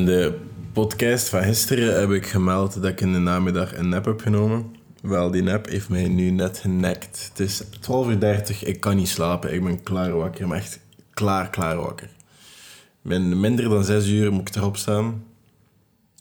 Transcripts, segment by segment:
in de podcast van gisteren heb ik gemeld dat ik in de namiddag een nap heb genomen. Wel, die nap heeft mij nu net genekt. Het is 12.30 uur, ik kan niet slapen. Ik ben klaar wakker, maar echt klaar, klaar wakker. Min, minder dan 6 uur moet ik erop staan.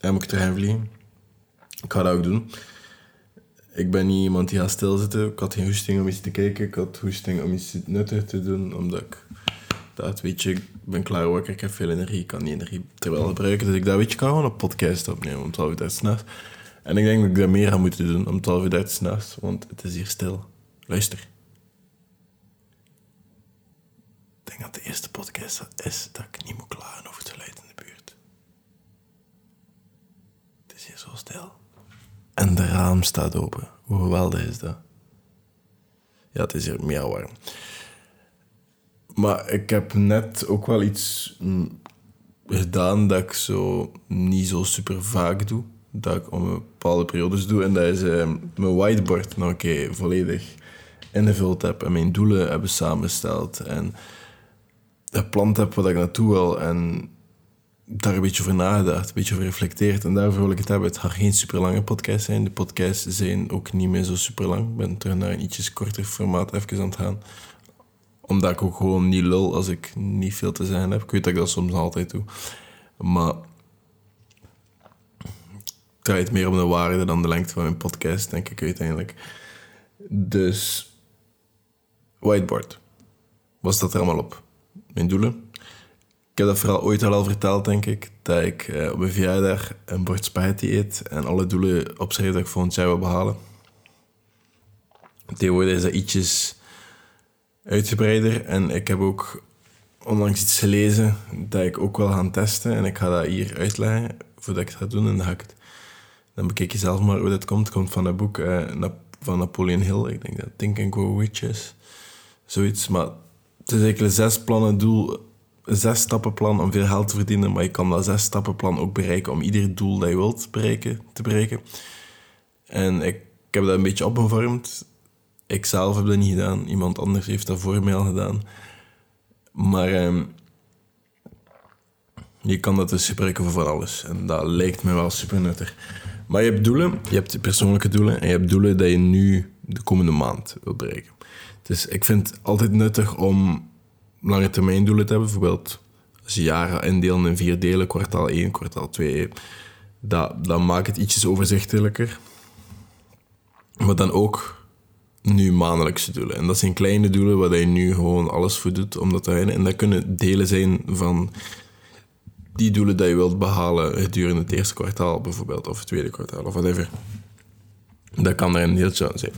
En moet ik erheen vliegen. Ik ga dat ook doen. Ik ben niet iemand die gaat stilzitten. Ik had geen hoesting om iets te kijken. Ik had hoesting om iets nuttig te doen. Omdat ik dat weet je, ik ben klaar wakker. Ik heb veel energie. Ik kan die energie terwijl gebruiken. Dus ik dat weet je, kan gewoon een podcast opnemen om 12 uur s'nachts. En ik denk dat ik dat meer ga moeten doen om 12 uur s'nachts. Want het is hier stil. Luister. Ik denk dat de eerste podcast is dat ik niet moet klagen over het geluid in de buurt. Het is hier zo stil. En de raam staat open. Hoe geweldig is dat? Ja, het is hier meer warm. Maar ik heb net ook wel iets mm, gedaan dat ik zo niet zo super vaak doe. Dat ik om bepaalde periodes doe. En dat is uh, mijn whiteboard een keer volledig ingevuld heb. En mijn doelen hebben samengesteld. En gepland heb wat ik naartoe wil. En daar een beetje over nagedacht, een beetje over reflecteerd. En daarvoor wil ik het hebben. Het gaat geen super lange podcast zijn. De podcasts zijn ook niet meer zo super lang. Ik ben terug naar een ietsjes korter formaat even aan het gaan. Omdat ik ook gewoon niet lul als ik niet veel te zeggen heb. Ik weet dat ik dat soms altijd doe. Maar het draait meer om de waarde dan de lengte van mijn podcast, denk ik uiteindelijk. Dus, whiteboard. Wat staat er allemaal op? Mijn doelen ik heb dat vooral ooit al, al verteld, denk ik. Dat ik eh, op mijn verjaardag een bord spaghetti eet en alle doelen opschrijf dat ik volgend jaar wil behalen. Tegenwoordig is dat ietsjes uitgebreider. En ik heb ook onlangs iets gelezen dat ik ook wil gaan testen. En ik ga dat hier uitleggen voordat ik het ga doen. En dan, het, dan bekijk je zelf maar hoe dat komt. Het komt van een boek uh, van Napoleon Hill. Ik denk dat Think and Grow. Zoiets. Maar het is eigenlijk een zes plannen doel zes stappenplan om veel geld te verdienen, maar je kan dat zes stappenplan ook bereiken om ieder doel dat je wilt bereiken, te bereiken. En ik, heb dat een beetje opgevormd. Ik zelf heb dat niet gedaan, iemand anders heeft dat voor mij al gedaan. Maar ehm, je kan dat dus gebruiken voor van alles. En dat lijkt me wel super nuttig. Maar je hebt doelen, je hebt persoonlijke doelen en je hebt doelen dat je nu de komende maand wilt bereiken. Dus ik vind het altijd nuttig om lange termijn doelen te hebben. Bijvoorbeeld als je jaren indelen in vier delen, kwartaal 1, kwartaal 2. Dat, dat maakt het ietsjes overzichtelijker. Maar dan ook nu maandelijkse doelen. En dat zijn kleine doelen waar je nu gewoon alles voor doet om dat te halen. En dat kunnen delen zijn van die doelen die je wilt behalen gedurende het eerste kwartaal bijvoorbeeld, of het tweede kwartaal, of whatever. Dat kan er een deeltje aan zijn.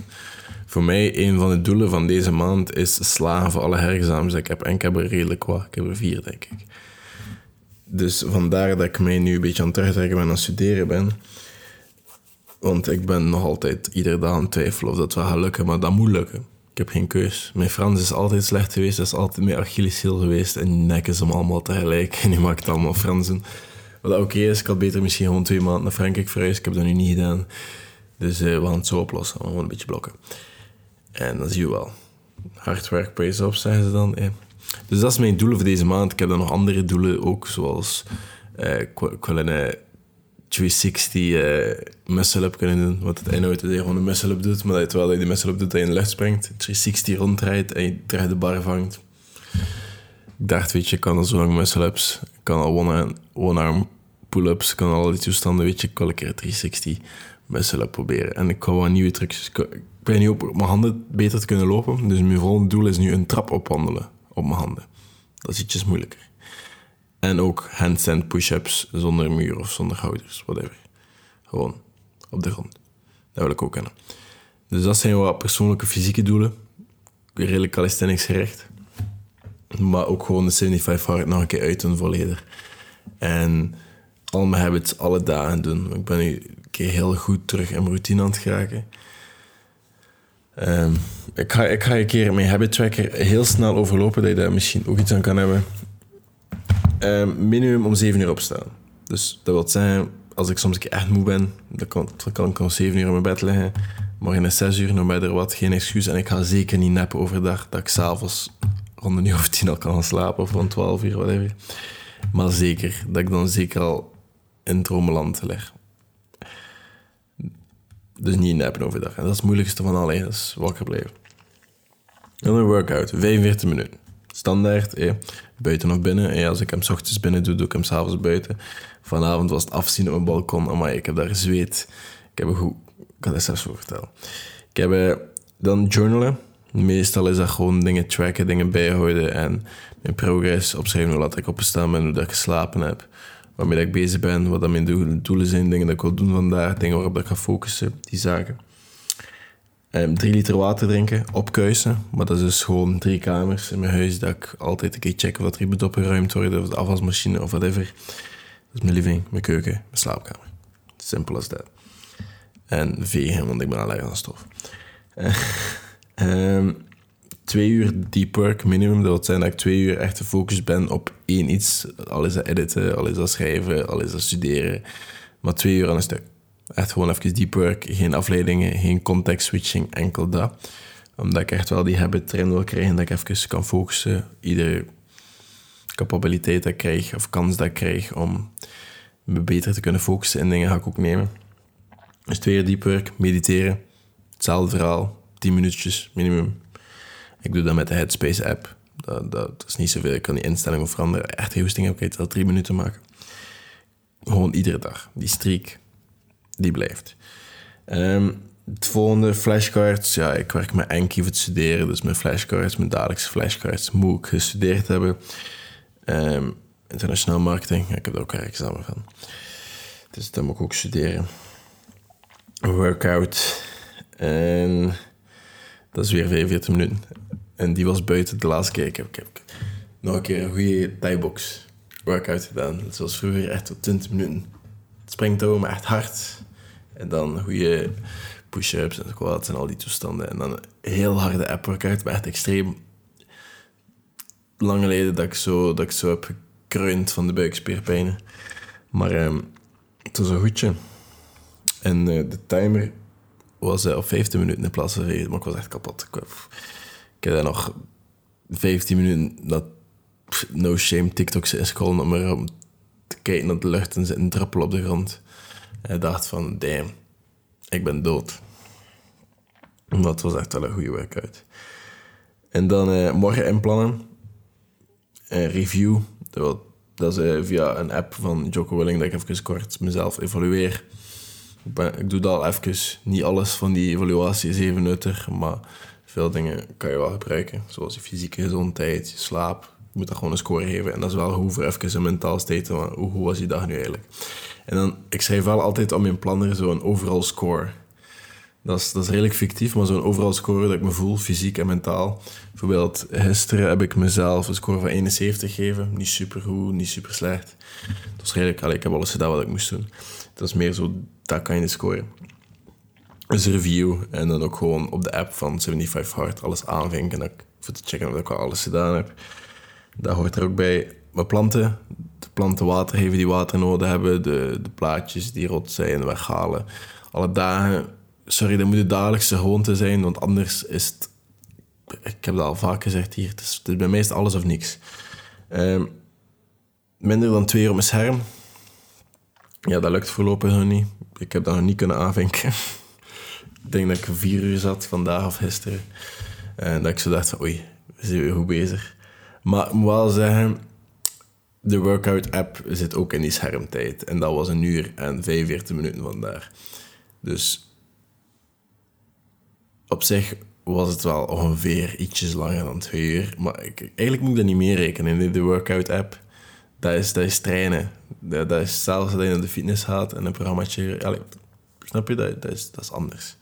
Voor mij, een van de doelen van deze maand is slagen voor alle herexamens ik heb. En ik heb er redelijk wat. Ik heb er vier, denk ik. Dus vandaar dat ik mij nu een beetje aan het terugtrekken ben aan het studeren ben. Want ik ben nog altijd iedere dag aan het twijfelen of dat wel gaat lukken. Maar dat moet lukken. Ik heb geen keus. Mijn Frans is altijd slecht geweest. Dat is altijd mijn Achilleshiel geweest. En nek is hem allemaal tegelijk. En nu maakt allemaal Fransen. Wat oké is. Ik had beter misschien gewoon twee maanden naar Frankrijk verhuisd. Ik heb dat nu niet gedaan. Dus uh, we gaan het zo oplossen. Gewoon een beetje blokken. En dan zie je wel. Hard werk pays op, zeggen ze dan. Dus dat is mijn doelen voor deze maand. Ik heb dan nog andere doelen ook, zoals uh, ik, wil 360 uh, muscle-up kunnen doen. Wat het inhoudt dat je gewoon een muscle-up doet, maar dat terwijl je die muscle-up doet, dat je in de lucht springt. 360 ronddraait en je terug de bar vangt. Ik dacht, weet je, ik kan al zo lang muscle-ups. Ik kan al one-arm pull-ups. Ik kan al die toestanden, weet je. Ik wil een keer 360 muscle-up proberen. En ik kan wat nieuwe trucjes ben niet op mijn handen beter te kunnen lopen. Dus mijn volgende doel is nu een trap opwandelen op mijn handen. Dat is ietsjes moeilijker. En ook handstand push-ups zonder muur of zonder houders, whatever. Gewoon op de grond. Dat wil ik ook kennen. Dus dat zijn wat persoonlijke fysieke doelen. Redelijk calisthenics gericht. Maar ook gewoon de 75 hard nog een keer uit doen volledig. En al mijn habits alle dagen doen. Ik ben nu een keer heel goed terug in mijn routine aan het geraken. Um, ik, ga, ik ga een keer mijn habit tracker heel snel overlopen, dat je daar misschien ook iets aan kan hebben. Um, minimum om 7 uur opstaan. Dus dat wil zeggen, als ik soms echt moe ben, dan kan, kan ik om 7 uur in mijn bed liggen. Morgen is 6 uur, no matter wat, geen excuus. En ik ga zeker niet nappen overdag, dat ik s'avonds rond een uur of tien al kan slapen, of rond 12 uur, whatever. Maar zeker, dat ik dan zeker al in dromenland lig. Dus niet nappen overdag. En dat is het moeilijkste van is wakker blijven. Dan een workout, 45 minuten. Standaard, buiten of binnen. Als ik hem s ochtends binnen doe, doe ik hem s'avonds buiten. Vanavond was het afzien op mijn balkon. Maar ik heb daar zweet. Ik heb een goed... Ik kan het zelfs zo vertellen. Ik heb eh, dan journalen. Meestal is dat gewoon dingen tracken, dingen bijhouden en mijn progress opschrijven, hoe laat ik opgestaan ben, hoe dat ik geslapen heb, waarmee ik bezig ben, wat dat mijn doelen zijn, dingen dat ik wil doen vandaag, dingen waarop ik ga focussen, die zaken. Um, drie liter water drinken, opkuisen. Maar dat is dus gewoon drie kamers in mijn huis dat ik altijd een keer check of er moet opgeruimd worden, of de afwasmachine of whatever. Dat is mijn living, mijn keuken, mijn slaapkamer. Simpel als dat. En vegen, want ik ben allergisch aan stof. um, twee uur deep work minimum. Dat wil zijn dat ik twee uur echt gefocust ben op één iets. Al is dat editen, al is dat schrijven, al is dat studeren. Maar twee uur aan een stuk. Echt gewoon even deep work, geen afleidingen, geen context switching, enkel dat. Omdat ik echt wel die habit erin wil krijgen, dat ik even kan focussen. Iedere capabiliteit dat krijg, of kans dat ik krijg om me beter te kunnen focussen in dingen, ga ik ook nemen. Dus twee deep work, mediteren. Hetzelfde verhaal, 10 minuutjes minimum. Ik doe dat met de Headspace app. Dat, dat, is niet zoveel. Ik kan die instellingen veranderen. Echt heel sting heb ik dat drie minuten maken. Gewoon iedere dag. Die streak, die blijft. Um, het volgende, flashcards. Ja, ik werk met Enki voor het studeren. Dus mijn flashcards, mijn dagelijkse flashcards, moet ik gestudeerd hebben. Um, internationaal marketing, ik heb er ook een examen van. Dus dat moet ik ook studeren. Workout. En dat is weer 45 minuten. En die was buiten de laatste keer. Ik heb, ik nog een keer een goede thai-box workout gedaan. Dat was vroeger echt tot 20 minuten. Het springtouw, maar echt hard. En dan goede push-ups en squats en al die toestanden. En dan een heel harde app-workout, maar echt extreem lang geleden dat ik zo, dat ik zo heb gekruind van de buikspierpijnen. Maar um, het was een goedje. En uh, de timer was uh, op 15 minuten in plaats van maar ik was echt kapot. Ik, heb daar nog 15 minuten dat no shame TikToks inscrollen om maar om te kijken naar de lucht en zitten druppelen op de grond. Ik dacht van, damn, ik ben dood. Dat was echt wel een goede workout. En dan uh, morgen inplannen. Uh, review. Dat, dat is uh, via een app van Jocko Willing dat ik even kort mezelf evalueer ik doe dat al even. Niet alles van die evaluatie is even nuttig, maar veel dingen kan je wel gebruiken. Zoals je fysieke gezondheid, je slaap. Je moet dat gewoon een score geven. En dat is wel goed voor even een mentaal state. Hoe, hoe was die dag nu eigenlijk? En dan, ik schrijf wel altijd op mijn planner zo'n overall score. Dat is, dat is redelijk fictief, maar zo'n overall score dat ik me voel, fysiek en mentaal. Bijvoorbeeld, gisteren heb ik mezelf een score van 71 gegeven. Niet super goed, niet super slecht. Dat was redelijk, ik heb alles gedaan wat ik moest doen. Dat is meer zo dat kan je scoren. Dus review en dan ook gewoon op de app van 75 Hard alles aanvinken. Dat, voor te checken of ik al alles gedaan heb. Dat hoort er ook bij. Mijn planten, de planten water geven die water nodig hebben. De, de plaatjes die rot zijn, weghalen. Alle dagen, sorry, dat moet de dagelijkse gewoonte zijn, want anders is het. Ik heb dat al vaak gezegd hier, het is, bij mij alles of niks. Um, minder dan twee uur op mijn scherm. Ja, dat lukt voorlopig nog niet ik heb dat nog niet kunnen aanvinken. ik denk dat ik vier uur zat vandaag of gisteren. En dat ik zo dacht oei, we zijn weer goed bezig. Maar ik moet wel zeggen, de workout-app zit ook in die schermtijd. En dat was een uur en 45 minuten vandaar. Dus op zich was het wel ongeveer ietsjes langer dan twee uur. Maar ik, eigenlijk moet ik dat niet meer rekenen in de workout-app dat is, dat is trainen. Dat, is zelfs dat je naar de fitness gaat en een programmaatje... Snap je? Dat, dat, is, dat is anders.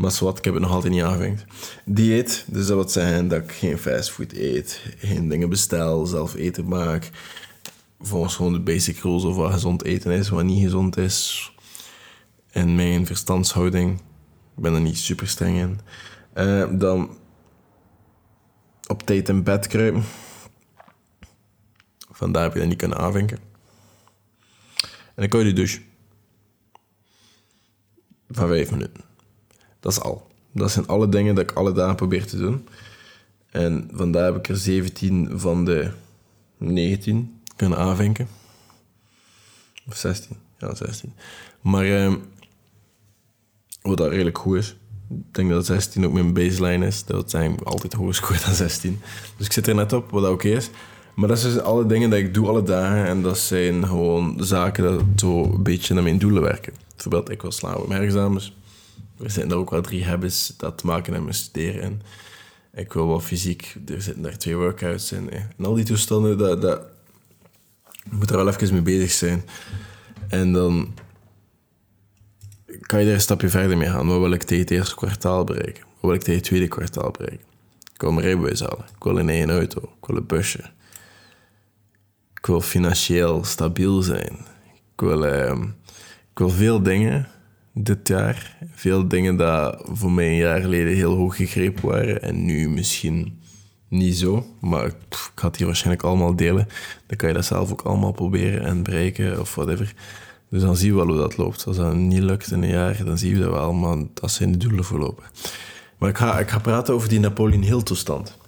Maar wat, ik heb het nog altijd niet aangevangen. Dieet, dus dat wil zeggen dat ik geen fastfood eet, geen dingen bestel, zelf eten maak. Volgens gewoon de basic rules of wat gezond eten is, wat niet gezond is. En mijn verstandshouding, ik ben er niet super streng in. Uh, dan op tijd in bed kruipen. Vandaar heb je dat niet kunnen aanvinken. En dan kan je de douche. Van vijf minuten. Dat is al. Dat zijn alle dingen dat ik alle dagen probeer te doen. En vandaar heb ik er 17 van de 19 kunnen aanvinken. Of 16. Ja, 16. Maar ehm, wat dat redelijk goed is. Ik denk dat 16 ook mijn baseline is. Dat zijn altijd hoger scoort dan 16. Dus ik zit er net op, wat dat oké is. Maar dat zijn alle dingen die ik doe alle dagen. En dat zijn gewoon zaken dat zo een beetje naar mijn doelen werken. Bijvoorbeeld, ik wil slapen op mijn examens. Er zijn er ook wel drie habits dat maken met mijn studeren. En ik wil wel fysiek, er zitten daar twee workouts in. En al die toestanden, dat, dat moet er wel even mee bezig zijn. En dan kan je er een stapje verder mee gaan. Wat wil ik tegen het eerste kwartaal bereiken? Wat wil ik tegen het tweede kwartaal bereiken? Ik wil mijn rijbewijs halen. Ik wil een eigen auto. Ik wil een busje. Ik wil financieel stabiel zijn. Ik wil, ehm, ik wil veel dingen dit jaar. Veel dingen dat voor mij een jaar geleden heel hoog gegrepen waren. En nu misschien niet zo. Maar ik ga hier waarschijnlijk allemaal delen. Dan kan je dat zelf ook allemaal proberen en bereiken of whatever. Dus dan zien we wel hoe dat loopt. Als dat niet lukt in een jaar, dan zien we dat wel. Maar dat zijn de doelen voorlopen. Maar ik ga, ik ga praten over die Napoleon Hill toestand.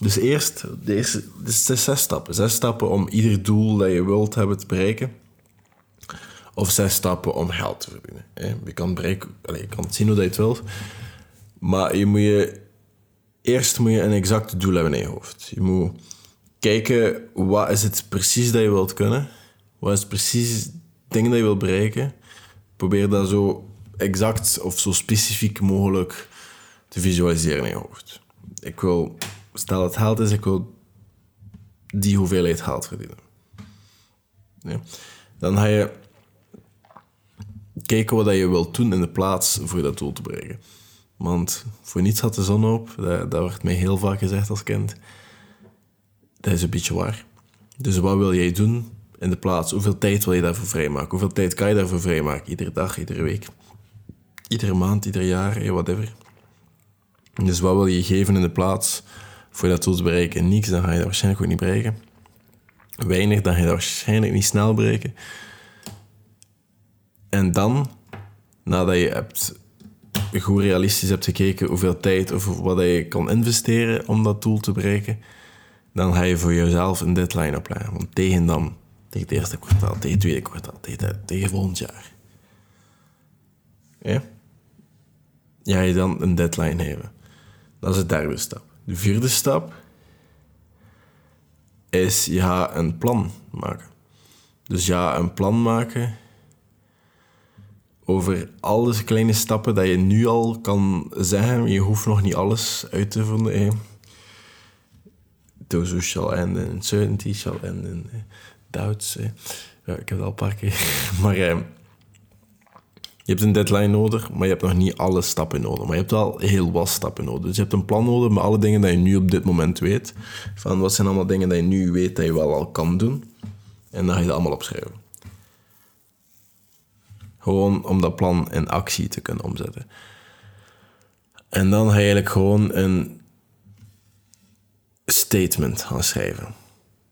Dus eerst, de eerste, dus zes stappen. Zes stappen om ieder doel dat je wilt hebben te bereiken. Of zes stappen om geld te verdienen. Je kan, bereiken, allez, je kan zien hoe dat je het wilt. Maar je moet je, eerst moet je een exact doel hebben in je hoofd. Je moet kijken, wat is het precies dat je wilt kunnen? Wat is precies dingen dat je wilt bereiken? Probeer dat zo exact of zo specifiek mogelijk te visualiseren in je hoofd. Ik wil, stel het geld is, ik wil die hoeveelheid geld verdienen. Ja. Dan ga je kijken wat je wilt doen in de plaats voor dat doel te bereiken. Want voor niets had de zon op, dat, dat werd mij heel vaak gezegd als kind. Dat is een beetje waar. Dus wat wil jij doen in de plaats? Hoeveel tijd wil je daarvoor vrijmaken? Hoeveel tijd kan je daarvoor vrijmaken? Iedere dag, iedere week, iedere maand, ieder jaar, whatever. Dus wat wil je geven in de plaats voor dat doel te bereiken? Niks, dan ga je dat waarschijnlijk ook niet bereiken. Weinig, dan ga je dat waarschijnlijk niet snel bereiken. En dan, nadat je hebt goed realistisch hebt gekeken hoeveel tijd of wat je kan investeren om dat doel te bereiken, dan ga je voor jezelf een deadline opleggen. Want tegen dan, tegen het eerste kwartaal, tegen het tweede kwartaal, tegen, tegen volgend jaar. Ja? Ja, je dan een deadline hebben. Dat is de derde stap. De vierde stap is gaat een plan maken. Dus ja, een plan maken over alle kleine stappen dat je nu al kan zeggen. Je hoeft nog niet alles uit te vinden. Hè. Those shall end in uncertainty shall end in doubts. Ja, ik heb het al een paar keer. Maar eh, je hebt een deadline nodig, maar je hebt nog niet alle stappen nodig. Maar je hebt wel heel wat stappen nodig. Dus je hebt een plan nodig met alle dingen dat je nu op dit moment weet. Van wat zijn allemaal dingen dat je nu weet dat je wel al kan doen. En dan ga je dat allemaal opschrijven. Gewoon om dat plan in actie te kunnen omzetten. En dan ga je eigenlijk gewoon een statement gaan schrijven.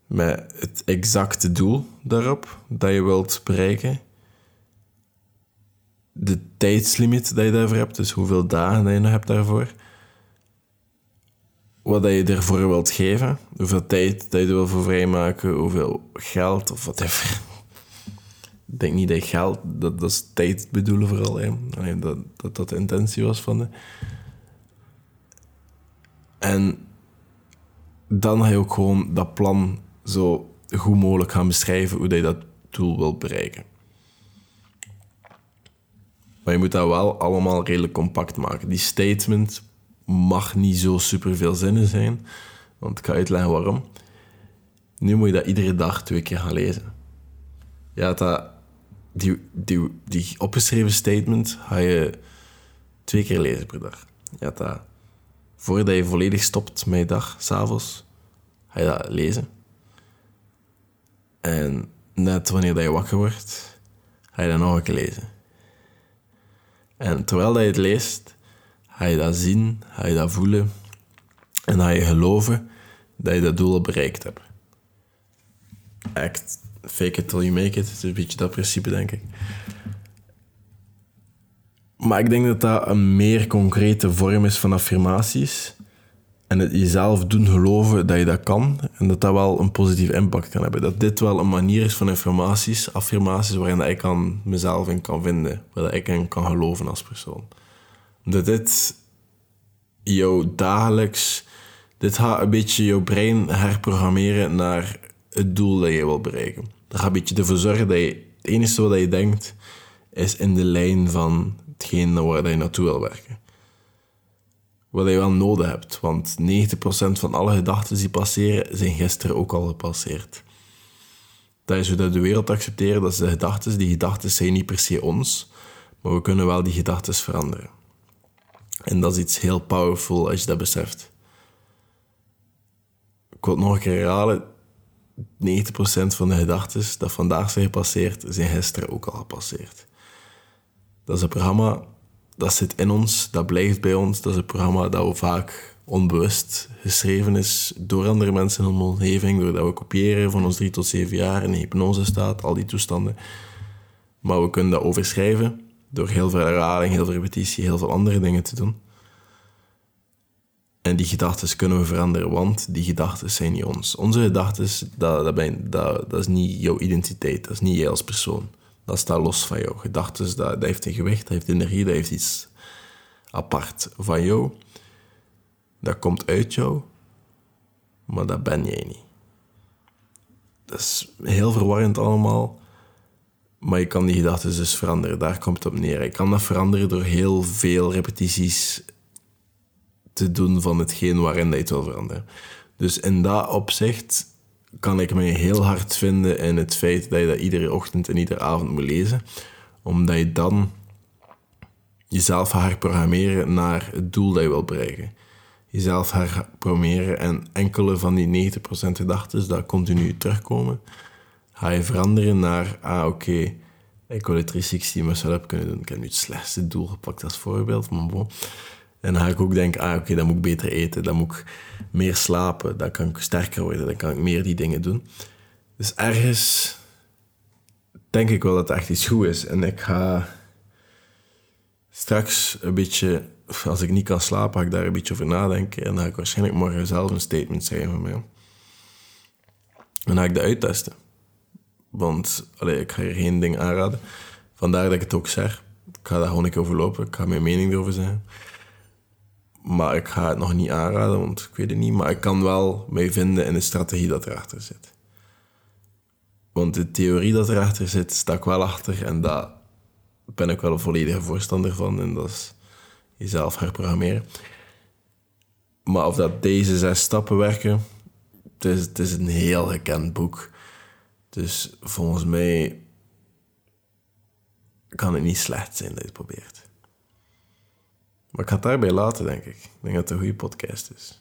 Met het exacte doel daarop dat je wilt bereiken. De tijdslimiet dat je daarvoor hebt, dus hoeveel dagen dat je nog hebt daarvoor. Wat dat je ervoor wilt geven, hoeveel tijd je er wil voor vrijmaken, hoeveel geld of whatever denk niet dat geld, dat, dat is tijd bedoelen vooral. Hè. dat, dat dat de intentie was van de. En dan ga je ook gewoon dat plan zo goed mogelijk gaan beschrijven hoe je dat doel wilt bereiken. Maar je moet dat wel allemaal redelijk compact maken. Die statement mag niet zo super veel zinnen zijn, want ik ga uitleggen waarom. Nu moet je dat iedere dag twee keer gaan lezen. Ja, dat die, die, die opgeschreven statement ga je twee keer lezen per dag. Dat, voordat je volledig stopt met je dag, s'avonds, ga je dat lezen. En net wanneer je wakker wordt, ga je dat nog een keer lezen. En terwijl je het leest, ga je dat zien, ga je dat voelen en ga je geloven dat je dat doel bereikt hebt. Echt fake it till you make it. Het is een beetje dat principe, denk ik. Maar ik denk dat dat een meer concrete vorm is van affirmaties. En het jezelf doen geloven dat je dat kan en dat dat wel een positieve impact kan hebben. Dat dit wel een manier is van informaties, affirmaties, waarin ik kan mezelf in kan vinden, waar ik in kan geloven als persoon. Dat dit jou dagelijks, dit gaat een beetje jouw brein herprogrammeren naar het doel dat je wil bereiken. Gaat een beetje ervoor zorgen dat je het enige wat je denkt is in de lijn van hetgeen waar je naartoe wil werken wat je wel nodig hebt. Want 90% van alle gedachten die passeren, zijn gisteren ook al gepasseerd. Dat is hoe dat de wereld accepteren, dat ze de gedachten, die gedachten zijn niet per se ons, maar we kunnen wel die gedachten veranderen. En dat is iets heel powerful als je dat beseft. Ik wil het nog een keer herhalen. 90% van de gedachten dat vandaag zijn gepasseerd, zijn gisteren ook al gepasseerd. Dat is een programma dat zit in ons, dat blijft bij ons. Dat is een programma dat we vaak onbewust geschreven is door andere mensen in onze omgeving, doordat we kopiëren van ons drie tot zeven jaar in hypnose staat, al die toestanden. Maar we kunnen dat overschrijven door heel veel herhaling, heel veel repetitie, heel veel andere dingen te doen. En die gedachten kunnen we veranderen, want die gedachten zijn niet ons. Onze gedachten, dat, dat, dat, dat is niet jouw identiteit, dat is niet jij als persoon dat staat los van jou. Gedachten, dat, heeft een gewicht, dat heeft energie, dat heeft iets apart van jou. Dat komt uit jou, maar dat ben jij niet. Dat is heel verwarrend allemaal, maar je kan die gedachten dus veranderen. Daar komt het op neer. Je kan dat veranderen door heel veel repetities te doen van hetgeen waarin je het wil veranderen. Dus in dat opzicht kan ik me heel hard vinden in het feit dat je dat iedere ochtend en iedere avond moet lezen. Omdat je dan jezelf gaat naar het doel dat je wil bereiken. Jezelf herprogrammeren en enkele van die 90% gedachten dat continu terugkomen, ga je veranderen naar, ah oké, ik wil het 360 mezelf kunnen doen. Ik heb nu het slechtste doel gepakt als voorbeeld, maar bon. En dan ga ik ook denken, ah oké, dan moet ik beter eten, dan moet ik meer slapen, dan kan ik sterker worden, dan kan ik meer die dingen doen. Dus ergens denk ik wel dat het echt iets goed is. En ik ga straks een beetje, als ik niet kan slapen, ga ik daar een beetje over nadenken. En dan ga ik waarschijnlijk morgen zelf een statement zeggen van mij. En dan ga ik dat uittesten. Want allee, ik ga hier geen ding aanraden. Vandaar dat ik het ook zeg. Ik ga daar gewoon een keer over lopen. Ik ga mijn mening erover zeggen. Maar ik ga het nog niet aanraden, want ik weet het niet. Maar ik kan wel mee vinden in de strategie dat erachter zit. Want de theorie dat erachter zit, sta ik wel achter. En daar ben ik wel een volledige voorstander van. En dat is jezelf herprogrammeren. Maar of dat deze zes stappen werken, het is, het is een heel gekend boek. Dus volgens mij kan het niet slecht zijn dat je het probeert. Maar ik ga het daarbij laten, denk ik. Ik denk dat het een goede podcast is.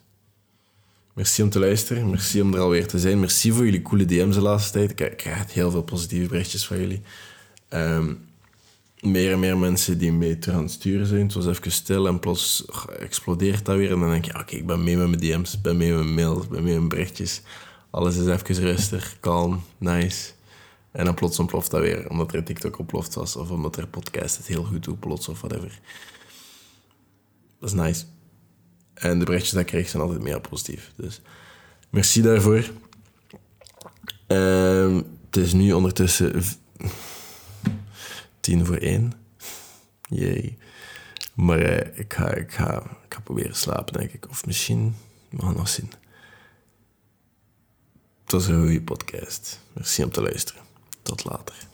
Merci om te luisteren. Merci om er alweer te zijn. Merci voor jullie coole DM's de laatste tijd. Ik krijg heel veel positieve berichtjes van jullie. Um, meer en meer mensen die mee te gaan sturen zijn. Het was even stil en plots explodeert dat weer. En dan denk je, oké, ik ben mee met mijn DM's, ik ben mee met mijn mails, ben mee met mijn berichtjes. Alles is even rustig, kalm, nice. En dan plots ontploft dat weer, omdat er TikTok oploft was. Of omdat er podcast het heel goed doet plots, of whatever. Dat is nice. En de berichtjes die ik krijg zijn altijd meer positief. Dus merci daarvoor. Um, het is nu ondertussen tien voor één. Jee. Maar uh, ik, ga, ik, ga, ik ga proberen slapen, denk ik. Of misschien, we gaan nog zien. Het was een goede podcast. Merci om te luisteren. Tot later.